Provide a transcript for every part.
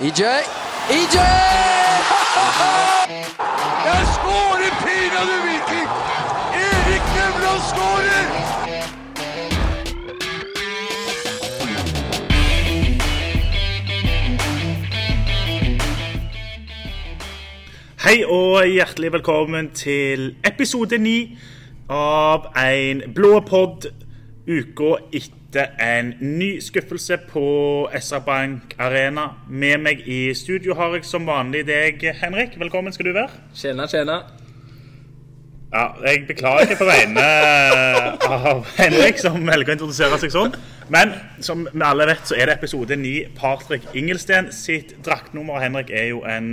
EJ. EJ! Jeg skårer pinadø Viking! Erik Nevland skårer! Hei og hjertelig velkommen til episode 9 av en blå podd uka etter en ny skuffelse på SR Bank Arena. Med meg i studio har jeg som vanlig deg, Henrik. Velkommen skal du være. Tjena, tjena. Ja, Jeg beklager på vegne av Henrik, som velger å introdusere seg sånn. Men som vi alle vet, så er det episode 9 Patrick Ingelsten sitt draktnummer. Henrik er jo en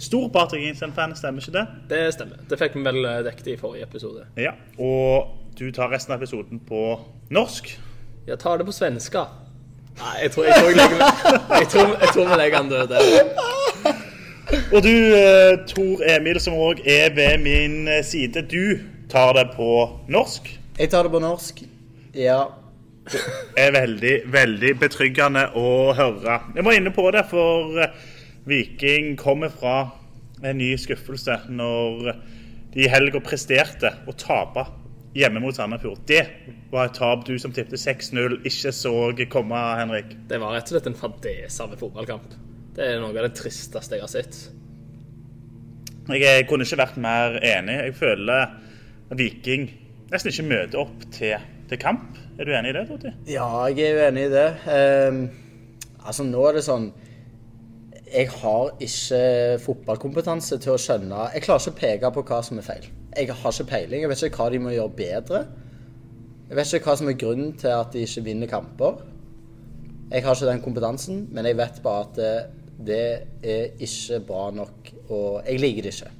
stor Patrick Ingelsten-fan, stemmer ikke det? Det stemmer. Det fikk vi vel eh, dekket i forrige episode. Ja, Og du tar resten av episoden på norsk. Jeg tar det på svenska. Nei, jeg tror, jeg tror, jeg legger, jeg tror, jeg tror vi legger han død der. Og du, eh, Tor Emil, som òg er ved min eh, side, du tar det på norsk. Jeg tar det på norsk. Ja. er veldig, veldig betryggende å høre. Jeg må inne på det, for eh, Viking kommer fra en ny skuffelse når de i helga presterte å tape hjemme mot Sandefjord. Det var et tap du som tippet 6-0 ikke så komme, Henrik. Det var rett og slett en fadese av en fotballkamp. Det er noe av det tristeste jeg har sett. Jeg eh, kunne ikke vært mer enig. Jeg føler at Viking nesten ikke møter opp til, til kamp. Er du enig i det, Totti? ja, jeg er jo enig i det. Um, altså, nå er det sånn Jeg har ikke fotballkompetanse til å skjønne Jeg klarer ikke å peke på hva som er feil. Jeg har ikke peiling. Jeg vet ikke hva de må gjøre bedre. Jeg vet ikke hva som er grunnen til at de ikke vinner kamper. Jeg har ikke den kompetansen, men jeg vet bare at det, det er ikke bra nok, og jeg liker det ikke.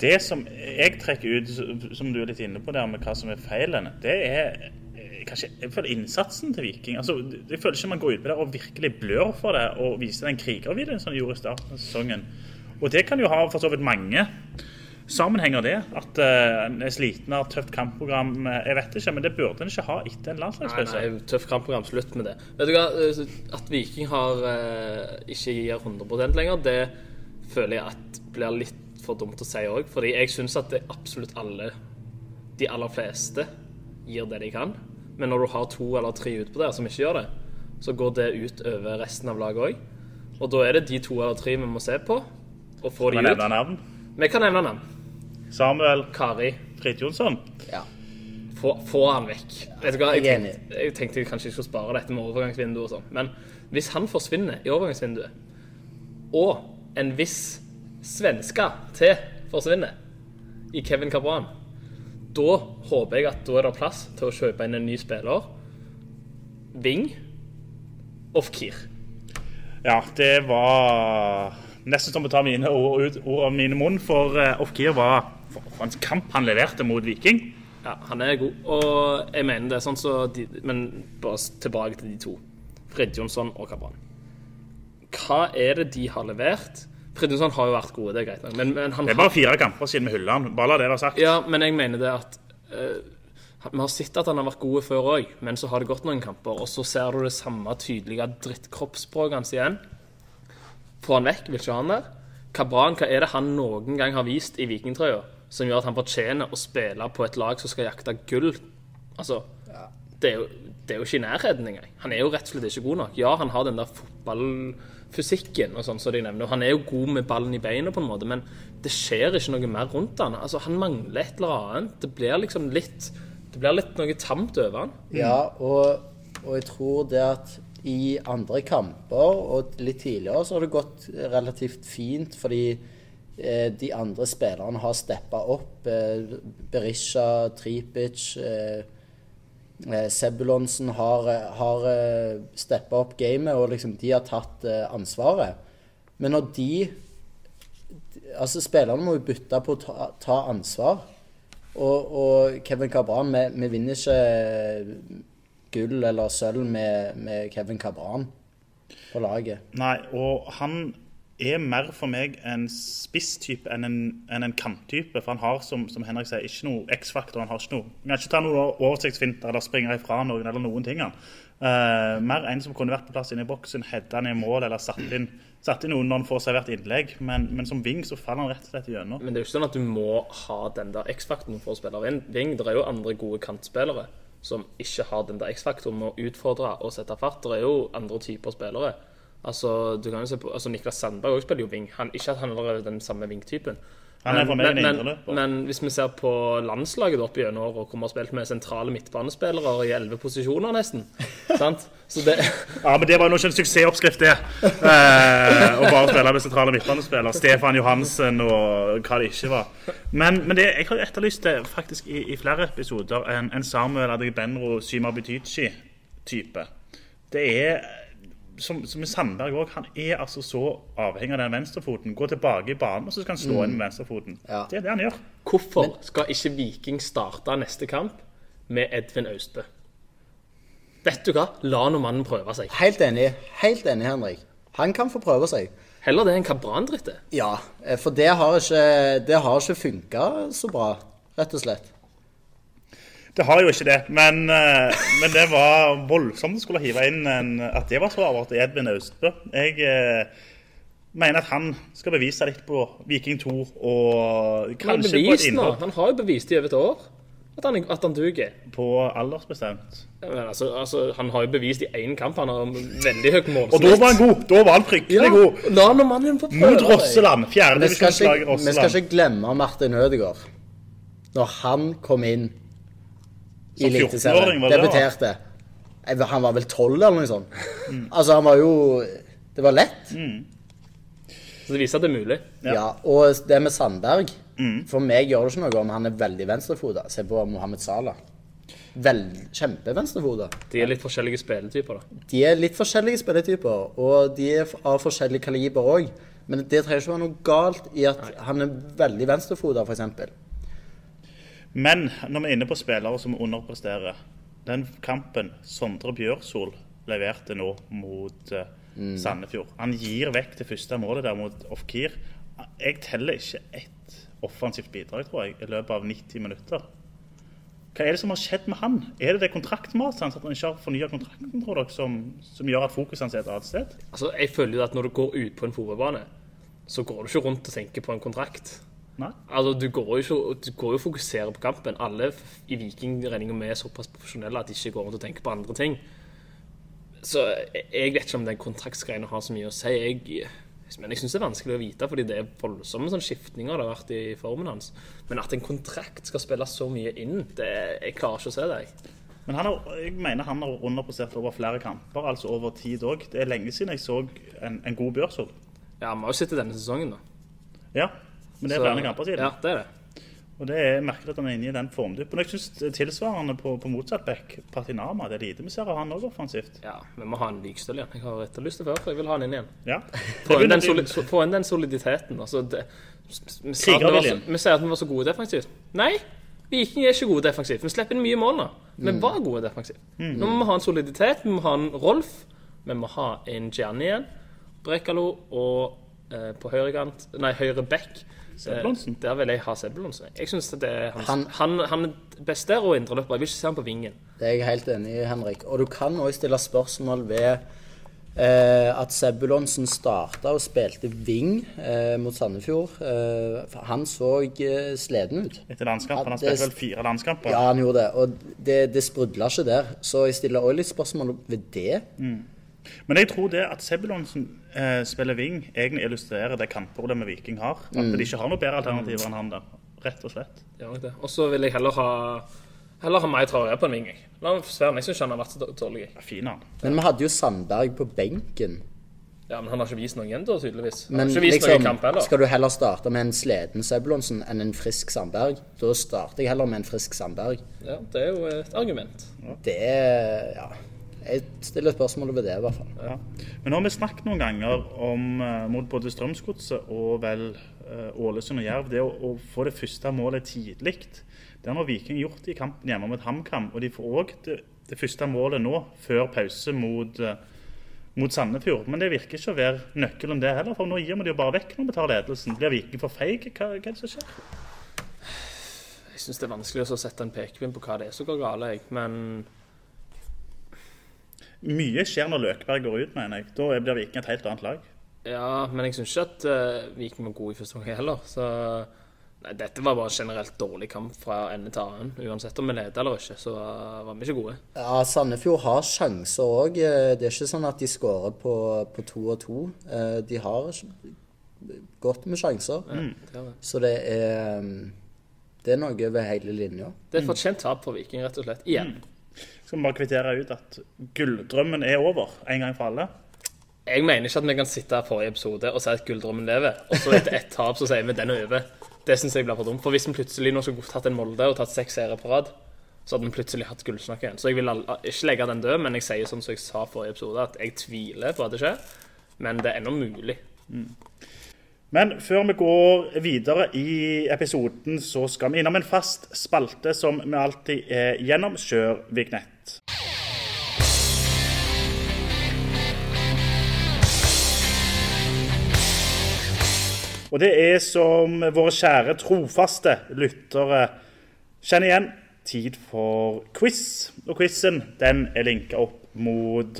Det som jeg trekker ut, som du er litt inne på der med hva som er feilene, det er eh, kanskje jeg føler innsatsen til Viking. Altså, jeg føler ikke man går ut på det og virkelig blør for det og viser den krigervideoen som de gjorde i starten av sesongen. Og det kan jo ha for så vidt mange sammenhenger, det. At uh, en er sliten av tøft kampprogram. eh, Jeg vet ikke, men det burde en ikke ha etter en Nei, landslagspause. nei, tøft kampprogram. Slutt med det. Vet du hva? At Viking har eh, ikke gir 100% lenger, det føler jeg at blir litt for dumt å si òg. Fordi jeg syns at det absolutt alle, de aller fleste, gir det de kan. Men når du har to eller tre utpå der som ikke gjør det, så går det ut over resten av laget òg. Og da er det de to eller tre vi må se på, og få de ut. nevne navn? Vi kan nevne navn. Samuel Kari. Fridtjonsson. Ja. Få, få han vekk. Vet du hva, jeg, Jeg tenkte, jeg tenkte jeg kanskje jeg skulle spare dette med overgangsvinduet og sånn, men hvis han forsvinner i overgangsvinduet, og en viss svenske til forsvinner i Kevin Cabran, da håper jeg at da er det plass til å kjøpe inn en ny spiller. Ving. Off-keer. Ja, det var nesten som å ta mine ord av mine munn, for uh, Ofkir var for, en kamp han leverte mot Viking. Ja, han er god. Og jeg mener det er sånn så de, Men bare tilbake til de to. Fridtjonsson og Cabran. Hva er det de har levert? Fridtjonsson har jo vært gode, det er greit nok. Men, men han Det er bare fire kamper siden vi hyller han. Bare la det være sagt. Ja, men jeg mener det at uh, Vi har sett at han har vært gode før òg, men så har det gått noen kamper, og så ser du det samme tydelige drittkroppsspråket hans igjen. Få han vekk, vil ikke ha han der. Cabran, hva er det han noen gang har vist i vikingtrøya som gjør at han fortjener å spille på et lag som skal jakte gull? Altså, det er, jo, det er jo ikke i nærheten engang. Han er jo rett og slett ikke god nok. Ja, han har den der fotballfysikken og sånn som de nevner. og Han er jo god med ballen i beina, på en måte, men det skjer ikke noe mer rundt han. Altså, Han mangler et eller annet. Det blir liksom litt Det blir litt noe tamt over han. Ja, og, og jeg tror det at i andre kamper og litt tidligere så har det gått relativt fint fordi de andre spillerne har steppa opp. Eh, Berisha, Tripic eh, eh, Sebulonsen har, eh, har eh, steppa opp gamet, og liksom de har tatt eh, ansvaret. Men når de Altså, spillerne må jo bytte på å ta, ta ansvar. Og, og Kevin Cabran Vi, vi vinner ikke gull eller sølv med, med Kevin Cabran på laget. Nei, og han er mer for meg en spisstype enn en, enn en kanttype. For han har, som, som Henrik sier, ikke noe X-faktor. Han har ikke noe Han kan ikke ta noen oversiktsfinter eller springe ifra noen eller noen ting. han. Eh, mer en som kunne vært på plass inne i boksen, hedda ned i mål eller satt inn satt inn noen når han får servert innlegg, men, men som wing så faller han rett og slett gjennom. Men det er jo ikke sånn at du må ha den der X-faktoren for å spille. Ving. Det er jo andre gode kantspillere som ikke har den der X-faktoren med å utfordre og sette fart. Det er jo andre typer spillere. Altså, du kan jo se på, altså Niklas Sandberg også spiller jo wing. Han, ikke at han er den samme wing-typen. men, men, men hvis vi ser på landslaget opp gjennom året, hvor vi har spilt med sentrale midtbanespillere i elleve posisjoner, nesten sant? Så det, Ja, men det var jo ikke en suksessoppskrift, det. Eh, å bare spille med sentrale midtbanespillere. Stefan Johansen og hva det ikke var. Men, men det, jeg har jo etterlyst det faktisk i, i flere episoder. En, en Samuel Adegbenro Symabitici-type. Det er som, som Sandberg òg, han er altså så avhengig av den venstrefoten. Gå tilbake i banen, og så skal han slå inn med venstrefoten. Ja. Det er det han gjør. hvorfor skal ikke Viking starte neste kamp med Edvin Austbø? Vet du hva? La nå mannen prøve seg. Helt enig. Helt enig, Henrik. Han kan få prøve seg. Heller det enn hva Brann det. Ja, eh, for det har ikke, det har ikke funka så bra, rett og slett. Det har jo ikke det, men, eh, men det var voldsomt å skulle hive inn en, at det var så avhørt i Edvin Austbø. Jeg eh, mener at han skal bevise litt på Viking 2 og kanskje på et nå. innhold Han har jo bevist i over et år at han, at han duger. på aldersbestemt. Ja, Men altså, altså, han har jo bevist i én kamp. Han har veldig høyt målsnitt. Og da var han god! Da var han fryktelig Ja, god. la nå mannen få prøve Mot. Rosseland. Vi skal, Fjerdedivisjonslaget Rosseland. vi skal ikke glemme Martin Ødegaard. Når han kom inn i Som 14-åring, Eliteserien, debuterte Han var vel tolv eller noe sånt. Mm. Altså, han var jo Det var lett. Så det viser at det er mulig. Ja. Og det med Sandberg Mm. For meg gjør det ikke noe om han er veldig venstrefoda. Se på Mohammed Salah. Vel, Kjempevenstrefoda. De er litt forskjellige spilletyper, da. De er litt forskjellige spilletyper, og de er av forskjellig kaliber òg. Men det trenger ikke være noe galt i at han er veldig venstrefoda, f.eks. Men når vi er inne på spillere som underpresterer Den kampen Sondre Bjørsol leverte nå mot mm. Sandefjord Han gir vekk det første målet der mot Ofkir. Jeg teller ikke ett offensivt bidrag, tror jeg, i løpet av 90 minutter. Hva er det som har skjedd med han? Er det det kontraktmaset hans, at han ikke har fornya kontrakten, tror dere, som, som gjør at fokuset hans er et annet sted? Altså, jeg føler jo at når du går ut på en fotballbane, så går du ikke rundt og tenker på en kontrakt. Nei? Altså, du går jo, du går jo og fokuserer på kampen. Alle i Viking regner med er såpass profesjonelle at de ikke går rundt og tenker på andre ting. Så jeg, jeg vet ikke om den kontraktsgreia har så mye å si. Jeg, men jeg syns det er vanskelig å vite, fordi det er voldsomme sånn skiftninger det har vært i formen hans. Men at en kontrakt skal spille så mye inn, det, jeg klarer ikke å se det. jeg. Men han har, jeg mener han har underprosert over flere kamper, altså over tid òg. Det er lenge siden jeg så en, en god Bjørsol. Ja, Vi har jo sett det denne sesongen, da. Ja, men det er Så- flere kamper siden. Ja, det er det. Og det er merkelig at han er inne i den formduppen. Jeg syns tilsvarende på, på motsatt back, Patinama, det er lite vi ser av han òg offensivt. Ja, Vi må ha en likstøl igjen. Jeg har etterlyst det før, for jeg vil ha han inn igjen. Ja. Få inn, den soli få inn den soliditeten. Altså, det, vi, sa så, vi sier at vi var så gode defensivt. Nei, Viking er ikke gode defensivt. Vi slipper inn mye mål nå. Vi var gode defensivt. Nå må vi ha en soliditet. Vi må ha en Rolf. Vi må ha en Gianni igjen. Brekalo og eh, på høyrekant Nei, høyre back. Sebulonsen? Eh, der vil jeg ha Sebulonsen. Jeg syns det er hans, Han- han, han, er best der og indreløper. Jeg vil ikke se han på vingen. Det er jeg helt enig i, Henrik. Og du kan òg stille spørsmål ved eh, at Sebulonsen starta og spilte wing eh, mot Sandefjord. Eh, han så sleden ut. Etter landskampen. Han spilte vel fire landskamper. Ja, han gjorde det. Og det, det sprudla ikke der. Så jeg stiller òg litt spørsmål ved det. Men jeg tror det at Sebulonsen eh, spiller wing, egentlig illustrerer det kampproblemet Viking har. At de ikke har noe bedre alternativer enn han der. Rett og slett. Ja. Og så vil jeg heller ha Heller ha meg Traoré på en ving. jeg. La meg forsvare meg. Jeg syns han har vært så dårlig. Ja, fin han. Men vi hadde jo Sandberg på benken. Ja, Men han har ikke vist noe igjen, da, tydeligvis. Han Men har ikke vist liksom, i kamp heller. skal du heller starte med en sleden Sebulonsen enn en frisk Sandberg? Da starter jeg heller med en frisk Sandberg. Ja, Det er jo et argument. Det er Ja. Jeg stiller spørsmål ved det, i hvert fall. Ja. Men nå har vi snakket noen ganger om eh, mot både Strømsgodset og vel eh, Ålesund og Jerv, det å, å få det første målet tidlig. Det har Viking gjort i kampen hjemme mot HamKam, og de får òg det, det første målet nå, før pause mot, eh, mot Sandefjord. Men det virker ikke å være nøkkelen det heller, for nå gir vi det jo bare vekk når vi tar ledelsen. Blir Viking for feig? Hva, hva er det som skjer? Jeg syns det er vanskelig å sette en pekepinn på hva det er som går galt. Men Mye skjer når Løkberg går ut, mener jeg. Da blir Viking et helt annet lag. Ja, men jeg syns ikke at uh, Viking var god i første omgang heller. Så nei, dette var bare generelt dårlig kamp fra ende til annen. Uansett om vi leder eller ikke, så uh, var vi ikke gode. Ja, Sandefjord har sjanser òg. Det er ikke sånn at de skårer på, på to og to. Eh, De har godt med sjanser. Det er det. Så det er mm, Det er noe over hele linja. Det er et fortjent tap for Viking, rett og slett. Igjen. Skal vi bare kvittere ut at gulldrømmen er over en gang for alle? Jeg mener ikke at vi kan sitte her forrige episode og si at gulldrømmen lever, og så etter ett tap så sier vi den er over. Det syns jeg blir for dumt. For hvis vi plutselig nå skulle tatt en Molde og tatt seks seire på rad, så hadde vi plutselig hatt gullsnakk igjen. Så jeg vil ikke legge den død, men jeg sier sånn som jeg sa forrige episode, at jeg tviler på at det skjer. Men det er ennå mulig. Men før vi går videre i episoden, så skal vi innom en fast spalte som vi alltid er gjennom. Kjør vignett. Og det er som våre kjære trofaste lyttere kjenner igjen, tid for quiz. Og quizen den er linka opp mot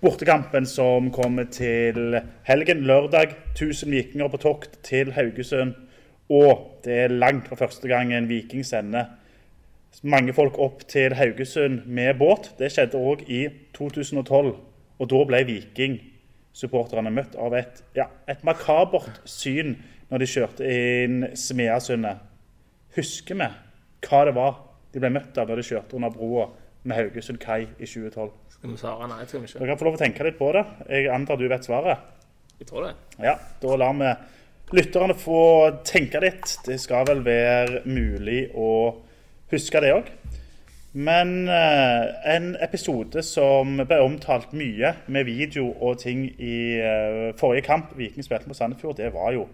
bortekampen som kommer til helgen, lørdag. 1000 vikinger på tokt til Haugesund. Og det er langt fra første gang en viking sender mange folk opp til Haugesund med båt. Det skjedde òg i 2012. Og da ble Viking-supporterne møtt av et, ja, et makabert syn når de kjørte inn Smeasundet. Husker vi hva det var de ble møtt av når de kjørte under broa med Haugesund kai i 2012? Skal vi svare nei? Skal vi ikke? Dere kan få lov å tenke litt på det. Jeg antar du vet svaret. Jeg tror det. Ja, da lar vi lytterne få tenke litt. Det skal vel være mulig å huske det òg. Men eh, en episode som ble omtalt mye med video og ting i eh, forrige kamp Viking spilte mot Sandefjord, det var jo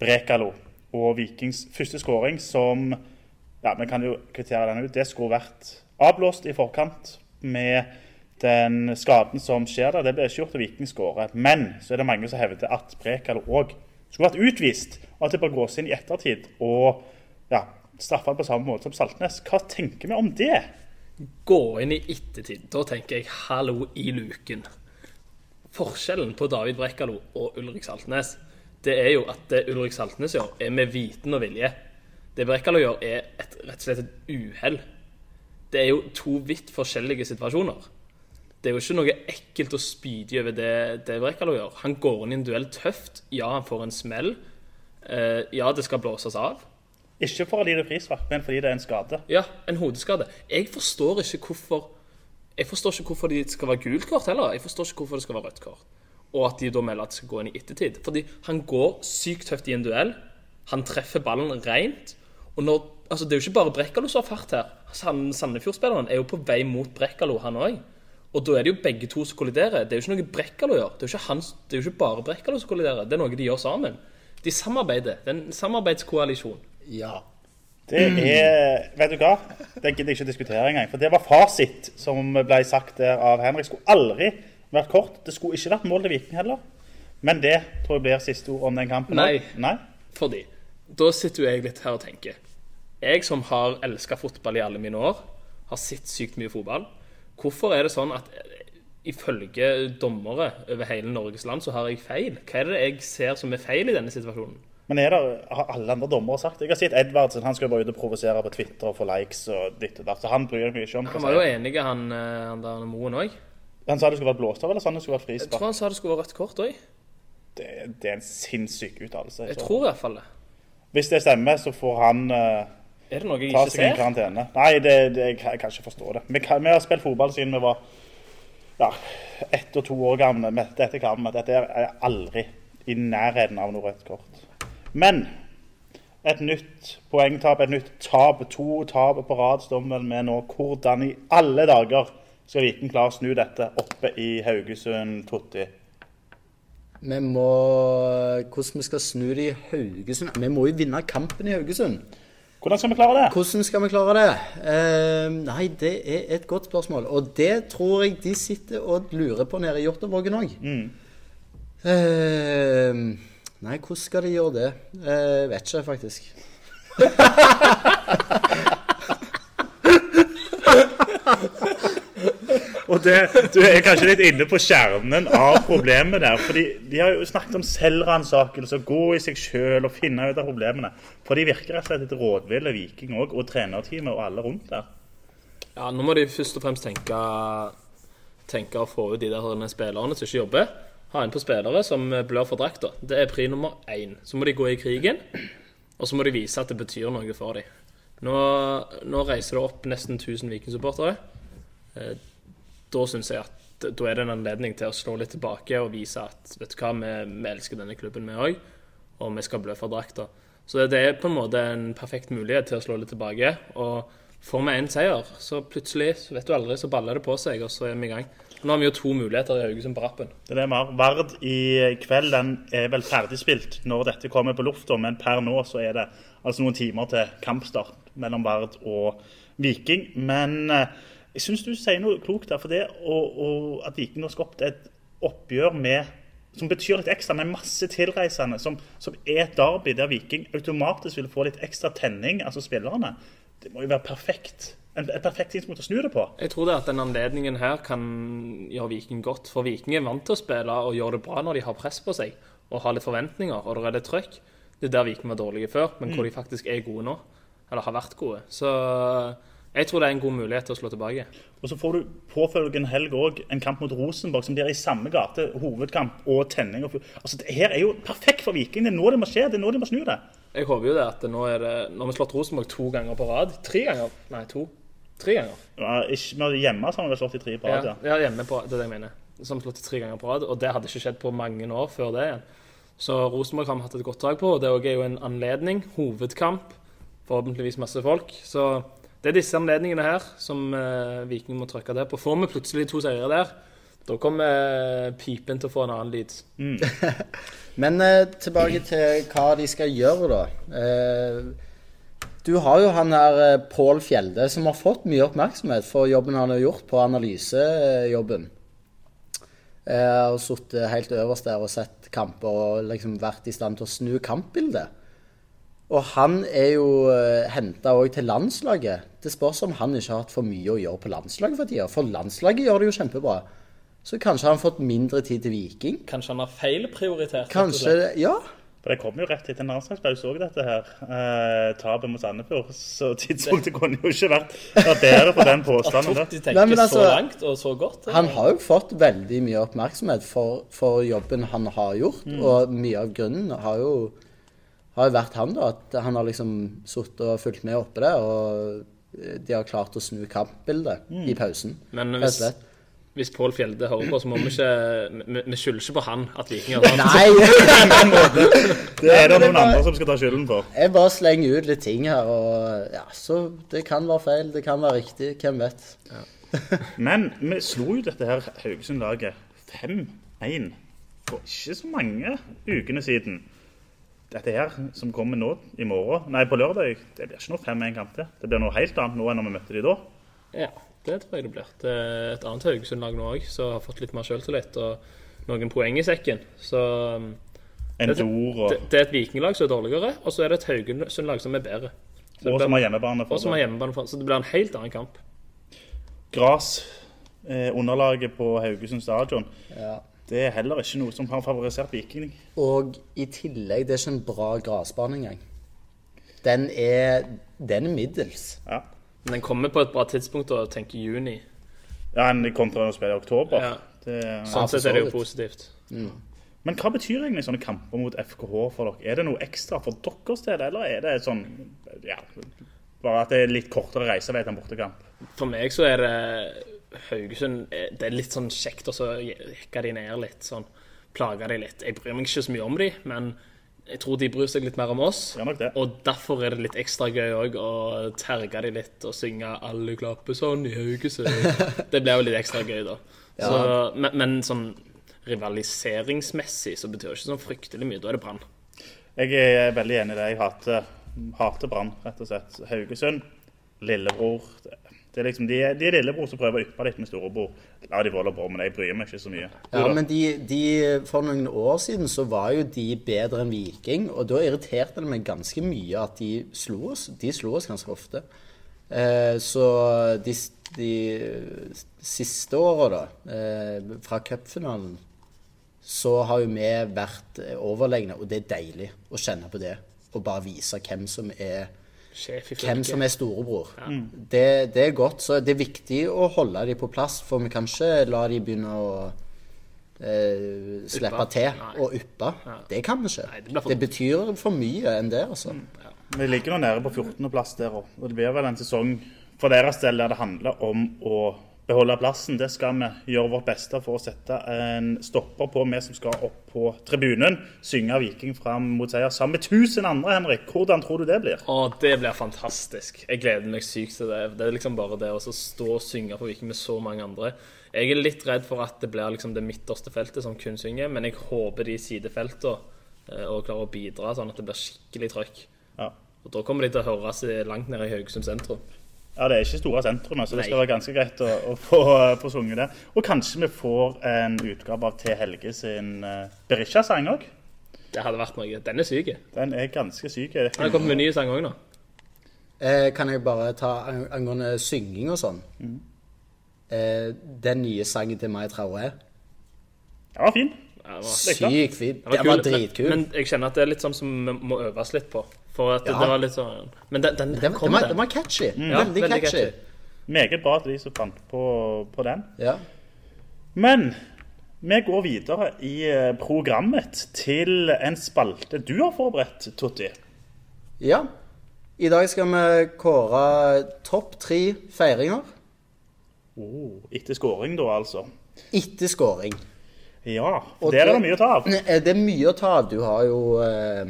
Brekalo og Vikings første skåring som ja, Vi kan jo kvittere den ut. Det skulle vært avblåst i forkant med den skaden som skjer der. Det ble ikke gjort av Viking skårer. Men så er det mange som hevder at Brekalo òg skulle vært utvist, og at det bør gås inn i ettertid og ja, straffe på samme måte som Saltnes. Hva tenker vi om det? Gå inn i ettertid. Da tenker jeg hallo i luken. Forskjellen på David Brekalo og Ulrik Saltnes, det er jo at det Ulrik Saltnes gjør, er med viten og vilje. Det Brekalo gjør, er et, rett og slett et uhell. Det er jo to vidt forskjellige situasjoner. Det er jo ikke noe ekkelt og spydig over det, det Brekalo gjør. Han går inn i en duell tøft. Ja, han får en smell. Eh, ja, det skal blåses av. Ikke fordi det er frispark, men fordi det er en skade. Ja, en hodeskade. Jeg forstår ikke hvorfor Jeg forstår ikke hvorfor det skal være gult kort heller. Jeg forstår ikke hvorfor det skal være rødt kort. Og at de da melder at det skal gå inn i ettertid. Fordi han går sykt tøft i en duell. Han treffer ballen rent. Og når, altså Det er jo ikke bare Brekkalo som har fart her. Sand- Sandefjord-spilleren er jo på vei mot Brekkalo, han òg. Og da er det jo begge to som kolliderer. Det er jo ikke noe Brekkalo gjør. Det er jo ikke, hans, det er jo ikke bare Brekkalo som kolliderer. Det er noe de gjør sammen. De samarbeider. Det er en samarbeidskoalisjon. Ja. Det er Vet du hva? Det gidder jeg ikke diskutere engang. For det var fasit som ble sagt der av Henrik. Skulle aldri vært kort. Det skulle ikke vært mål til Viking heller. Men det tror jeg blir siste ord om den kampen. Nei. Nei? Fordi da sitter jo jeg litt her og tenker Jeg som har elska fotball i alle mine år, har sett sykt mye fotball. Hvorfor er det sånn at eh, ifølge dommere over hele Norges land, så har jeg feil? Hva er det jeg ser som er feil i denne situasjonen? Men er det, har alle andre dommere sagt Jeg har sett Edvardsen. Han skal bare ut og provosere på Twitter og få likes og ditt og datt. Så han bryr meg ikke om Han var jo enig, han, eh, han der Moen òg. Han sa det skulle vært blåst av, eller sa han det skulle vært Jeg tror han sa det skulle være rødt kort òg. Det, det er en sinnssyk uttalelse. Jeg jeg tror i hvert fall det. Hvis det stemmer, så får han eh, Er det noe jeg ta ikke seg en ser? karantene. Nei, det, det, jeg, kan- jeg kan ikke forstå det. Vi, kan, vi har spilt fotball siden vi var ja, ett og to år gamle. Dette kan vi. Dette er aldri i nærheten av noe rødt kort. Men et nytt poengtap, et nytt tap. To tap på rad står vi med nå. Hvordan i alle dager skal Viking klare å snu dette oppe i Haugesund, Totti? Vi må Hvordan vi skal snu det i Haugesund Vi må jo vinne kampen i Haugesund. Hvordan skal vi klare det? Hvordan skal vi klare det? Eh, nei, det er et godt spørsmål. Og det tror jeg de sitter og lurer på nede i Jåttåvågen òg. Eh, nei, hvordan skal de gjøre det? Eh, vet ikke, faktisk. Og det, du er kanskje litt inne på kjernen av problemet der. fordi De har jo snakket om selvransakelse, gå i seg sjøl og finne ut av problemene. For de virker rett og slett litt rådville Viking òg, og trenerteamet og alle rundt der. Ja, nå må de først og fremst tenke, tenke å få ut de der spillerne som ikke jobber. Ha inn på spillere som blør for drakta. Det er pri nummer én. Så må de gå i krigen, og så må de vise at det betyr noe for dem. Nå, nå reiser det opp nesten 1000 Viking-supportere. Da syns jeg at da er det en anledning til å slå litt tilbake og vise at vet du hva, vi, vi elsker denne klubben, vi òg, og vi skal blø for drakta. Så det er på en måte en perfekt mulighet til å slå litt tilbake. Og får vi én seier, så plutselig, så vet du aldri, så baller det på seg, og så er vi i gang. Nå har vi jo to muligheter i Haugesund på rappen. Det er det vi har. Vard i kveld den er vel ferdigspilt når dette kommer på lufta, men per nå så er det altså noen timer til kampstart mellom Vard og Viking. Men eh, jeg syns du sier noe klokt der. For det og, og at Viking har skapt et oppgjør med som betyr litt ekstra, med masse tilreisende, som, som er et derby der Viking automatisk vil få litt ekstra tenning, altså spillerne. Det må jo være perfekt en, et perfekt tidspunkt å snu det på. Jeg tror det at den anledningen her kan gjøre Viking godt. For Viking er vant til å spille og gjøre det bra når de har press på seg og har litt forventninger og det er litt trøkk. Det er der Viking var dårlige før, men hvor de faktisk er gode nå. Eller har vært gode. Så jeg tror det er en god mulighet til å slå tilbake. Og så får du påfølgende helg òg en kamp mot Rosenborg, som blir i samme gate. Hovedkamp og tenning. Og altså, det her er jo perfekt for Viking. Det er nå det må skje. Det er nå de må snu det. Jeg håper jo det at nå er det Nå har vi slått Rosenborg to ganger på rad. Tre ganger? Nei, to. Tre ganger. Ja, ikke, når hjemme så har vi vel slått i tre på rad, Ja, ja hjemme på, det er det jeg mener. Så har vi slått i tre ganger på rad, og det hadde ikke skjedd på mange år før det igjen. Så Rosenborg har vi hatt et godt tak på, og det er jo en anledning. Hovedkamp. Forhåpentligvis masse folk. Så det er disse anledningene her som eh, Viking må trykke der på. Får vi plutselig to seire der, da kommer eh, pipen til å få en annen lyd. Men eh, tilbake til hva de skal gjøre, da. Eh, du har jo han her eh, Pål Fjelde, som har fått mye oppmerksomhet for jobben han har gjort på analysejobben. Eh, og sittet helt øverst der og sett kamper og liksom vært i stand til å snu kampbildet. Og han er jo uh, henta òg til landslaget. Det spørs om han ikke har hatt for mye å gjøre på landslaget for tida. For landslaget gjør det jo kjempebra. Så kanskje han har fått mindre tid til Viking. Kanskje han har feilprioritert? Kanskje det, Ja. For det kom jo rett etter en landslagspause òg, dette her. Eh, tapet mot Sandefjord. Så tidspunktet kunne jo ikke vært, bedre på den påstanden. At de tenker Nei, men altså, så langt og så godt? eller? Han har jo fått veldig mye oppmerksomhet for, for jobben han har gjort. Og mye av grunnen har jo, har jo vært han, da. At han har liksom sittet og fulgt med oppe det. Og de har klart å snu kampbildet i pausen. Men hvis, hvis Pål Fjelde hører på, så må vi ikke Vi, vi skylder ikke på han at Viking har vant. Nei! Det er det noen andre som skal ta skylden for. Jeg bare slenger ut litt ting her, og ja, så det kan være feil, det kan være riktig. Hvem vet. Men vi slo jo dette her Haugesund-laget 5-1 for ikke så mange ukene siden. Dette her som kommer nå i morgen, nei på lørdag, det blir ikke noe 5-1-kamp til. Det blir noe helt annet nå enn når vi møtte de da. Ja, det tror jeg det blir. Det er et annet Haugesund-lag nå òg som har fått litt mer selvtillit og noen poeng i sekken. Så um, En det, dor og, det, det er et Vikinglag som er dårligere, og så er det et Haugesund-lag som er bedre. Så og som har hjemmebane. og som For har hjemmebane for, så det blir en helt annen kamp. Gras, eh, underlaget på Haugesund stadion, Ja. Det er heller ikke noe som har favorisert Viking. Og i tillegg, det er ikke en bra gressbane engang. Den er, den er middels. Ja. Men den kommer på et bra tidspunkt og tenker juni. Ja, en kontra å spille i oktober. Ja. Det, Sånn sett er det jo positivt. Mm. Men hva betyr egentlig sånne kamper mot FKH for dere? Er det noe ekstra for deres del, eller er det sånn ja, bare at det er litt kortere reisevei til en bortekamp? For meg så er det Haugesund eh, Det er litt sånn kjekt å så jekke de ned litt. sånn Plage de litt. Jeg bryr meg ikke så mye om de, men jeg tror de bryr seg litt mer om oss. Og derfor er det litt ekstra gøy òg å terge de litt og synge 'Alle klapper sånn i Haugesund'. Det blir jo litt ekstra gøy, da. Så, men, men sånn rivaliseringsmessig så betyr det ikke sånn fryktelig mye. Da er det Brann. Jeg er veldig enig i det. Jeg hater, hater Brann, rett og slett. Haugesund, lillebror. Det, er liksom, de, de er lillebror som prøver å yppe litt med storebror. La de volde på, men jeg bryr meg ikke så mye. Ja, men de, de, For noen år siden så var jo de bedre enn Viking, og da irriterte det meg ganske mye at de slo oss. De slo oss ganske ofte. Eh, så de, de siste åra, da, eh, fra cupfinalen, så har jo vi vært overlegne, og det er deilig å kjenne på det. Og bare vise hvem som er hvem fylket. som er storebror. Det, det er godt. Så det er viktig å holde dem på plass, for vi kan ikke la dem begynne å eh, slippe til Nei. og uppe. Det kan vi ikke. Nei, det for- det betyr for mye enn det, altså. Vi ligger nå nede på 14.-plass der òg. Og det blir vel en sesong for deres del der det handler om å beholde plassen. Det skal vi gjøre vårt beste for å sette en stopper på, vi som skal opp på tribunen. Synge Viking fram mot seier sammen med 1000 andre, Henrik. Hvordan tror du det blir? Å, det blir fantastisk. Jeg gleder meg sykt til det. Det er liksom bare det å stå og synge for Viking med så mange andre. Jeg er litt redd for at det blir liksom det midterste feltet som kun synger, men jeg håper de sidefeltene eh, og klarer å bidra sånn at det blir skikkelig trøkk. Ja. Og Da kommer de til å høres langt nede i Haugesund sentrum. Ja, Det er ikke store sentrum, så det skal være ganske greit å, å få, få sunget det. Og kanskje vi får en utgave av T. Helge sin uh, Berisha-sang òg. Det hadde vært noe. Den er syk. Den er ganske syk. Han har kommet med ny sang òg nå. Eh, kan jeg bare ta ang- angående synging og sånn? Eh, den nye sangen til Mai Traoré. Den var fin. Var- Sykt fin. Den Den var kul, dritkul. Men, men jeg kjenner at det er litt sånn som vi må øves litt på. For at Ja. det var litt sånn Men den, den, Den, den, kom var, den. den var catchy. Ja, Veldig, veldig catchy. catchy. Meget bra at de som fant på, på den. Ja. Men vi går videre i eh, programmet til en spalte du har forberedt, Totti. ja. I dag skal vi kåre topp tre feiringer Oh, etter scoring, da, altså. etter scoring. Ja, Og der er det- mye å ta av. Eh, Det er mye å ta av. Du har jo eh,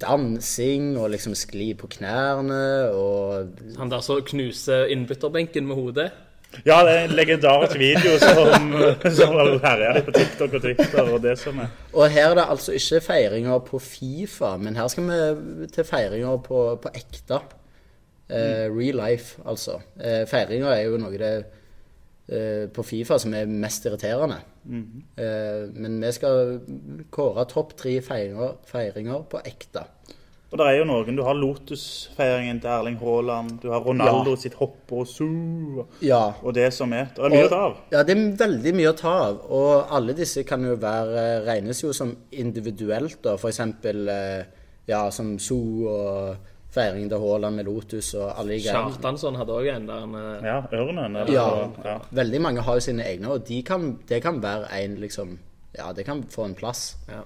dansing og liksom skli på knærne og Han der som knuser innbytterbenken med hodet. Ja, det er en legendarisk video som, som herjer på TikTok og Twitter og det som er. Og her er det altså ikke feiringer på Fifa, men her skal vi til feiringer på, på ekte. Eh, real life, altså. Eh, feiringer er jo noe det eh, på Fifa som er mest irriterende. eh, men vi skal kåre topp tre feiringer, feiringer på ekte. Og det er jo noen. Du har Lotus-feiringen til Erling Haaland. Du har Ronaldo Ja. sitt hopp og zoo, Ja. og det som er. Det er mye å ta av. Ja, det er veldig mye å ta av. Og alle disse kan jo være regnes jo som individuelt, da. For eksempel eh, ja, som Zoo og feiringen til Haaland med Lotus og alle de greiene. Kjartansson hadde òg en der. med eh, Ja, ørnen. Eller, Ja. ja. Veldig mange har jo sine egne, og de kan, det kan være en liksom Ja, det kan få en plass. Ja.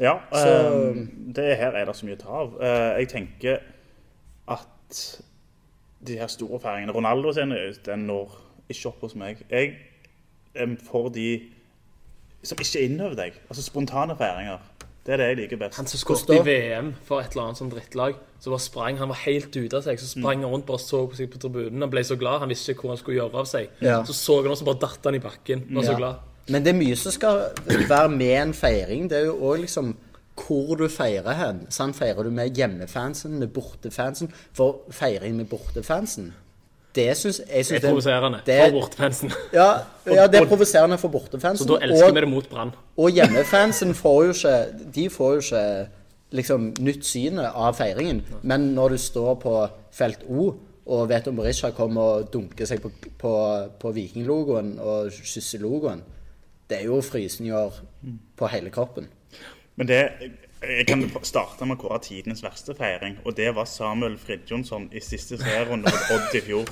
Ja, Så- eh, det her er det så mye å ta av. Eh, jeg tenker at de her store feiringene Ronaldo sin, den når ikke opp hos meg. Jeg er for de som ikke innøver deg. Altså spontane feiringer. Det er det jeg liker best. Han som skåret i? VM for et eller annet sånn drittlag. Så bare sprang, Han var helt ute av seg. Så sprang han rundt bare så på seg på tribunen. Han ble så glad. Han visste ikke hvor han skulle gjøre av seg. Ja. Så så han også bare datt han i bakken. Var så glad. Men det er mye som skal være med en feiring. Det er jo òg liksom hvor du feirer hen. Sant? Feirer du med hjemmefansen, med bortefansen? For feiring med bortefansen, det syns jeg synes Det er provoserende det- for bortefansen. Ja, ja, det er provoserende for bortefansen. Så da elsker og- vi det mot Brann. Og hjemmefansen får jo ikke De får jo ikke liksom nytt synet av feiringen. Men når du står på felt O og vet om Berisha kommer og dunker seg på, på, på Vikinglogoen og kysser logoen, det er jo frysninger på hele kroppen. Men det, jeg kan starte med å kåre tidenes verste feiring. Og det var Samuel Fridtjonsson i siste serierunde mot Odd i fjor.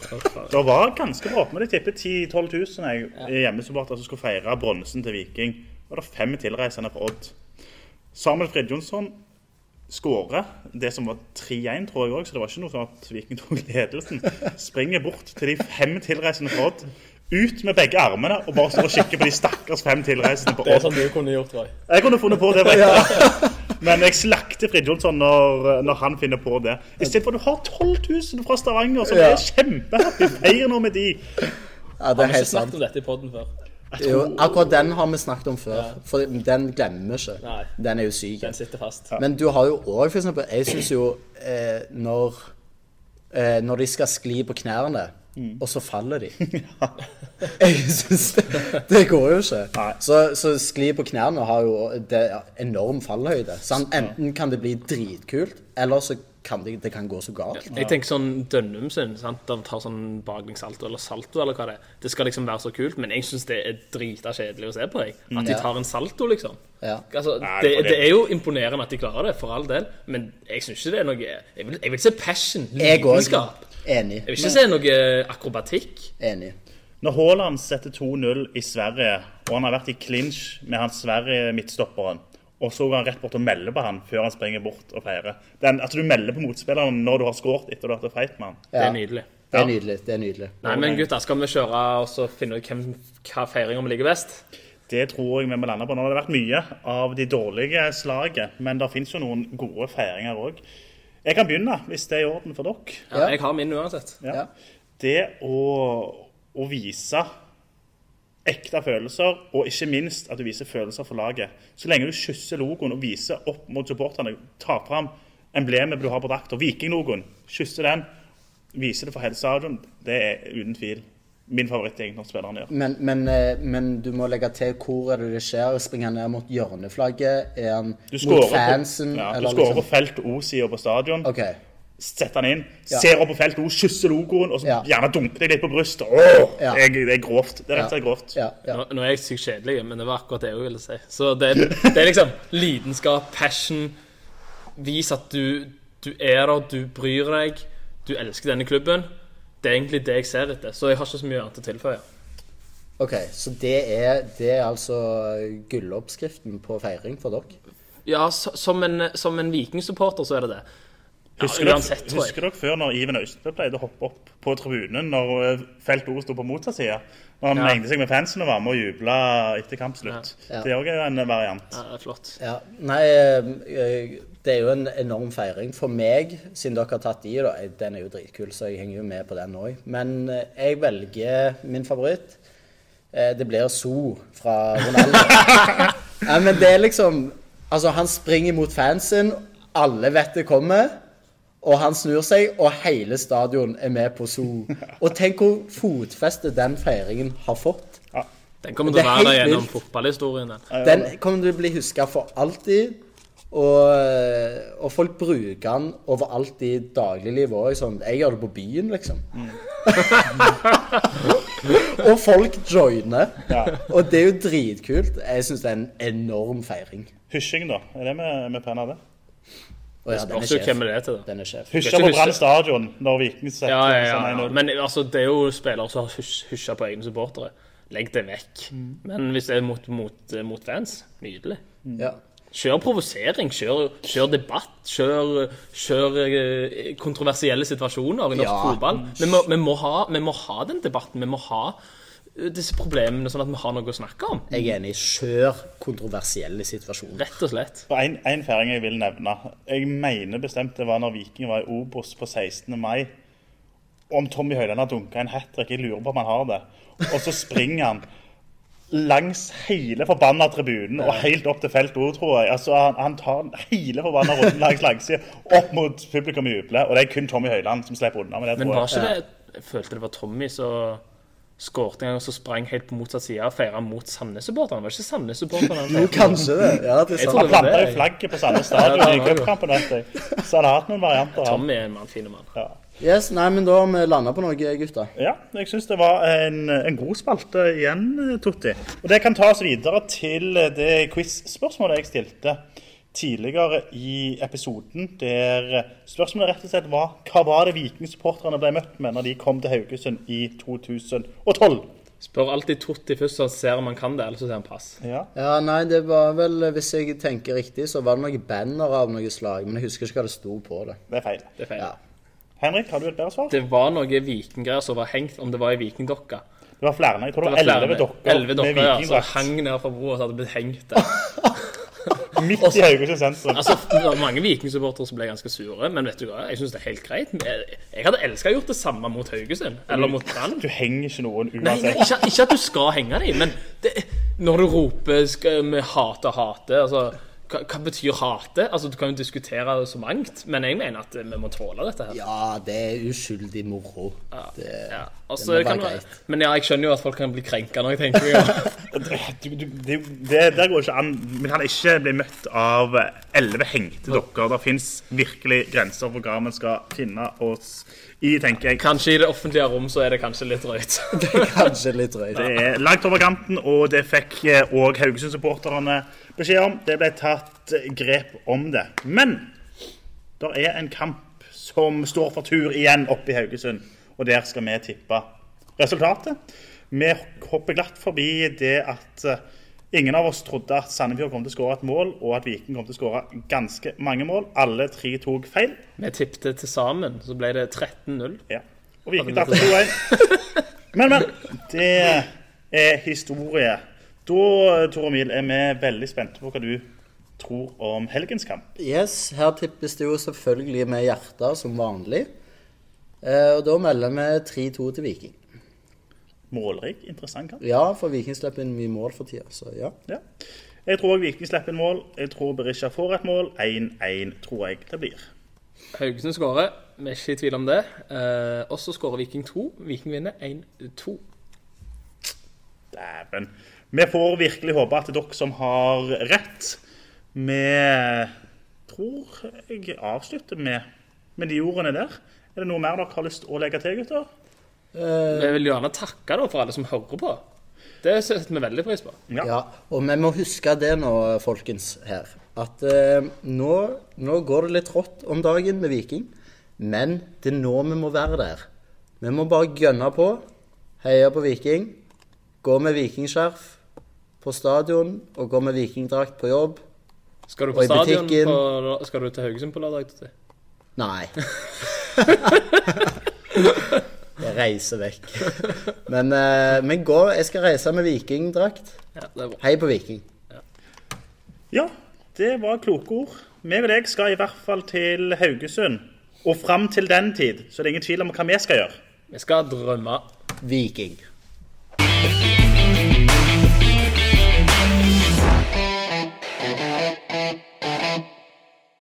Det var ganske bra. Men jeg tipper 10 000-12 000 jeg, hjemmesupportere som skulle feire bronsen til Viking. Og det var fem tilreisende fra Odd. Samuel Fridtjonsson skårer det som var 3-1, tror jeg òg, så det var ikke noe sånn at Viking tok ledelsen. Springer bort til de fem tilreisende fra Odd. Ut med begge armene og bare står og kikker på de stakkars fem tilreisende på Odd. Det er sånn du kunne gjort, Roy. Jeg kunne funnet på det, vet du. Men jeg slakter Frid Jonsson når, når han finner på det. I stedet for at du har 12 000 fra Stavanger som Ja. er kjempehappy. Feir nå med de. Ja, det er har vi ikke snakket om dette i poden før. Jo, akkurat den har vi snakket om før, for den glemmer vi ikke. Nei. Den er jo syk. Den sitter fast. Men du har jo òg, for eksempel Jeg syns jo eh, når eh, Når de skal skli på knærne og så faller de. Jeg synes det, det går jo ikke. Så, så skli på knærne har jo det enorm fallhøyde. Sant? Enten kan det bli dritkult, eller så kan det, det kan gå så galt. Jeg tenker sånn Dønnum sin, sant? de tar sånn baklengssalto eller salto eller hva det er. Det skal liksom være så kult, men jeg syns det er drita kjedelig å se på. Jeg. At de tar en salto, liksom. Ja. Altså, det, det- er jo imponerende at de klarer det, for all del, men jeg syns ikke det er noe Jeg vil, jeg vil se passion, lidenskap. Enig. Jeg vil ikke se noe akrobatikk. Enig. Når Haaland setter 2-0 i Sverige, og han har vært i clinch med han Sverige-midtstopperen, og så går han rett bort og melder på han før han springer bort og feirer Den, At du melder på motspilleren når du har skåret etter du har vært feit med han. Det er nydelig. Det er nydelig. Det er nydelig. Nei, men gutta, skal vi kjøre og så finne ut hvem, hva feiringer vi liker best? Det tror jeg vi må lande på. Nå har det vært mye av de dårlige slaget, men det fins jo noen gode feiringer òg. Jeg kan begynne, hvis det er i orden for dere. Ja. Jeg har min uansett. Ja. Ja. Det å, å vise ekte følelser, og ikke minst at du viser følelser for laget. Så lenge du kysser logoen og viser opp mot supporterne, tar fram emblemet du har på drakta, vikinglogoen, kysser den, viser det for hele stadion, det er uten tvil min favorittting når spillerne gjør. Men, men, eh, men du må legge til hvor er det det skjer. Springer han ned mot hjørneflagget? Er han mot fansen? på, ja, du skårer liksom- på felt O-sida på stadion. Okay. Setter han inn, Ja. ser opp på felt O, kysser logoen, og så Ja. gjerne dunker deg litt på brystet. Åh, Ja. det, er, det er grovt. Det er rett og slett grovt. Ja, ja. Nå, nå er jeg sykt kjedelig, men det var akkurat det jeg ville si. Så det, det er liksom lidenskap, passion. Vis at du, du er der, du bryr deg, du elsker denne klubben. Det er egentlig det jeg ser etter, så jeg har ikke så mye annet å tilføye. OK, så det er, det er altså gulloppskriften på feiring for dere? Ja, så, som en, som en vikingsupporter så er det det. Ja, Husker, uansett, dere, husker dere før når Iven Austbø pleide å hoppe opp på tribunen når eh, Felt O sto på motsatt side? Når han Ja. mengde seg med fansen og var med og jubla etter kampslutt. Ja. Det er òg en variant. Ja, det er flott. Ja, nei, eh, det er jo en enorm feiring. For meg, siden dere har tatt i, da, den er jo dritkul, så jeg henger jo med på den òg. Men eh, jeg velger min favoritt. Eh, Det blir So fra Ronaldo. ja, men det er liksom Altså, han springer mot fansen, alle vet det kommer. Og han snur seg, og hele stadion er med på So. Og tenk hvor fotfeste den feiringen har fått. Den kommer til å være der gjennom fotballhistorien. Den. Den kommer til å bli huska for alltid. Og, eh, og folk bruker den overalt i dagliglivet òg. Sånn, jeg gjør det på byen, liksom. og folk joiner. Ja. Og det er jo dritkult. Jeg syns det er en enorm feiring. Hysjing, da. Er det med, med penna, det? Og ja, den er Spørs sjef. hvem det er til, da. Den er sjef. Hysja på. Brann stadion når Viking setter Ja, ja, ja, ja. Men altså, det er jo spillere som har hysja på egne supportere. Legg det vekk. Men hvis det er mot, mot, mot fans, nydelig. Ja. Kjør provosering, kjør, kjør debatt, kjør, kjør eh, kontroversielle situasjoner i norsk Ja. fotball. Vi må, vi, må ha, vi må ha den debatten, vi må ha eh, disse problemene, sånn at vi har noe å snakke om. Jeg er enig. Kjør kontroversielle situasjoner. Rett og slett. Og En, en feiring jeg vil nevne. Jeg mener bestemt det var når Viking var i Obos på 16. mai. Om Tommy Høiland har dunka en hat trick. Jeg lurer på om han har det. Og så springer han langs hele forbanna tribunen og helt opp til felt O, tror jeg. Altså, han, han tar hele forbanna runden langs langsida opp mot publikum i jubler. Og det er kun Tommy Høiland som slipper unna med det. Men var ikke det Jeg følte det var Tommy som skårte en gang og så sprang helt på motsatt side og feira mot Sandnes-supporterne. Var det ikke Sandnes-supporterne? Jo, kanskje det. Ja, det er sant. Han planta jo flagget på Sandnes stadion Ja, i cupkampen. vet jeg. Så han har hatt noen varianter. Tommy er en mann, fin mann. Ja. Yes, nei, men da har vi landa på noe, gutter. Ja, jeg syns det var en, en god spalte igjen, Totti. Og det kan ta oss videre til det quiz-spørsmålet jeg stilte tidligere i episoden, der spørsmålet rett og slett var hva var det vikingsupporterne ble møtt med når de kom til Haugesund i 2012? Spør alltid Totti først, så ser om han kan det, eller så ser han pass. Ja, Ja, nei, det var vel, hvis jeg tenker riktig, så var det noen banner av noe slag, men jeg husker ikke hva det sto på det. det er feil. Det er feil. Ja. Henrik, har du et bedre svar? Det var noe vikinggreier som var hengt, om det var i vikingdokka. Det var flere. Jeg tror Det var elleve dokker dokker med dokker, ja, som vikingdrakt hang ned fra broa og hadde blitt hengt der. midt i Haugesund sentrum. Altså, det var mange vikingsupportere som ble ganske sure, men vet du hva, jeg syns det er helt greit. Jeg, jeg hadde elska gjort det samme mot Haugesund, eller mot Brann. Du henger ikke noen Nei, nei ikke, ikke at du skal henge dem, men det, når du roper skal, vi hater, hater altså, hva, hva betyr hate? Altså, Du kan jo diskutere så mangt, men jeg mener at vi må tåle dette her. Ja, det er uskyldig moro. Det, Ja, Altså, det må være det- greit. Men ja, jeg skjønner jo at folk kan bli krenka når jeg tenker om. Du, du, det, det der går ikke an. Vi kan ikke bli møtt av elleve hengte dokker. Det fins virkelig grenser for hva vi skal finne oss i, tenker jeg. Kanskje i det offentlige rom så er det kanskje litt drøyt. Kanskje litt drøyt. Det er langt over kanten, og det fikk òg Haugesund-supporterne beskjed om. Det ble tatt eh, grep om det. Men det er en kamp som står for tur igjen oppe i Haugesund, og der skal vi tippe resultatet. Vi hopper glatt forbi det at eh, ingen av oss trodde at Sandefjord kom til å skåre et mål, og at Viking kom til å skåre ganske mange mål. Alle tre tok feil. Vi tippte til sammen, så ble det 13-0. Ja. Og Viking tapte 2-1. Men, men. Det er historie. Da, Tor Emil, er vi veldig spente på hva du tror om helgens kamp. Yes, her tippes det jo selvfølgelig med hjertet som vanlig. Eh, og da melder vi 3-2 til Viking. Målrik, interessant kamp. Ja, for Viking slipper inn mye mål for tida, så ja. Ja. Jeg tror Viking slipper inn mål. Jeg tror Berisha får et mål. 1-1 tror jeg det blir. Haugesund skårer, vi er ikke i tvil om det. Eh, og så skårer Viking 2. Viking vinner 1-2. Dæven. Vi får virkelig håpe at er dere som har rett. Vi tror jeg avslutter med, med de ordene der. Er det noe mer dere har lyst å legge til, gutter? Vi vil gjerne takke da for alle som hører på. Det setter vi veldig pris på. ja. Og vi må huske det nå, folkens, her. At eh, nå, nå går det litt rått om dagen med Viking. Men det er nå vi må være der. Vi må bare gønne på. Heie på Viking. Gå med vikingskjerf på stadion og gå med vikingdrakt på jobb. Skal du Og på i stadion butikken. på, Skal du til Haugesund på lørdag? Nei. jeg reiser vekk. Men, uh, vi går. jeg skal reise med vikingdrakt. Ja. Hei på Viking. Ja, det var kloke ord. Vi og deg skal i hvert fall til Haugesund. Og fram til den tid så det er ingen tvil om hva vi skal gjøre. Vi skal drømme. Viking.